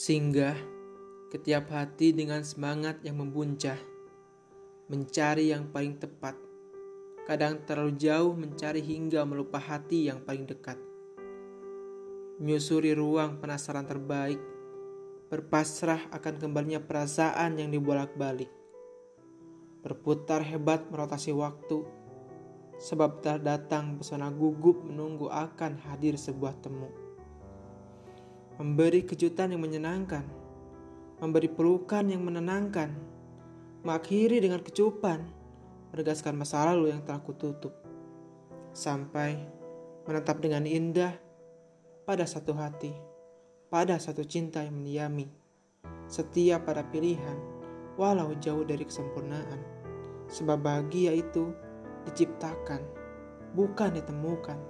Singgah ketiap hati dengan semangat yang membuncah, mencari yang paling tepat. Kadang terlalu jauh mencari hingga melupa hati yang paling dekat. Menyusuri ruang penasaran terbaik, berpasrah akan kembalinya perasaan yang dibolak-balik. Berputar hebat merotasi waktu, sebab datang pesona gugup menunggu akan hadir sebuah temu memberi kejutan yang menyenangkan, memberi pelukan yang menenangkan, mengakhiri dengan kecupan, menegaskan masa lalu yang telah kututup, sampai menetap dengan indah pada satu hati, pada satu cinta yang mendiami, setia pada pilihan, walau jauh dari kesempurnaan, sebab bahagia itu diciptakan, bukan ditemukan.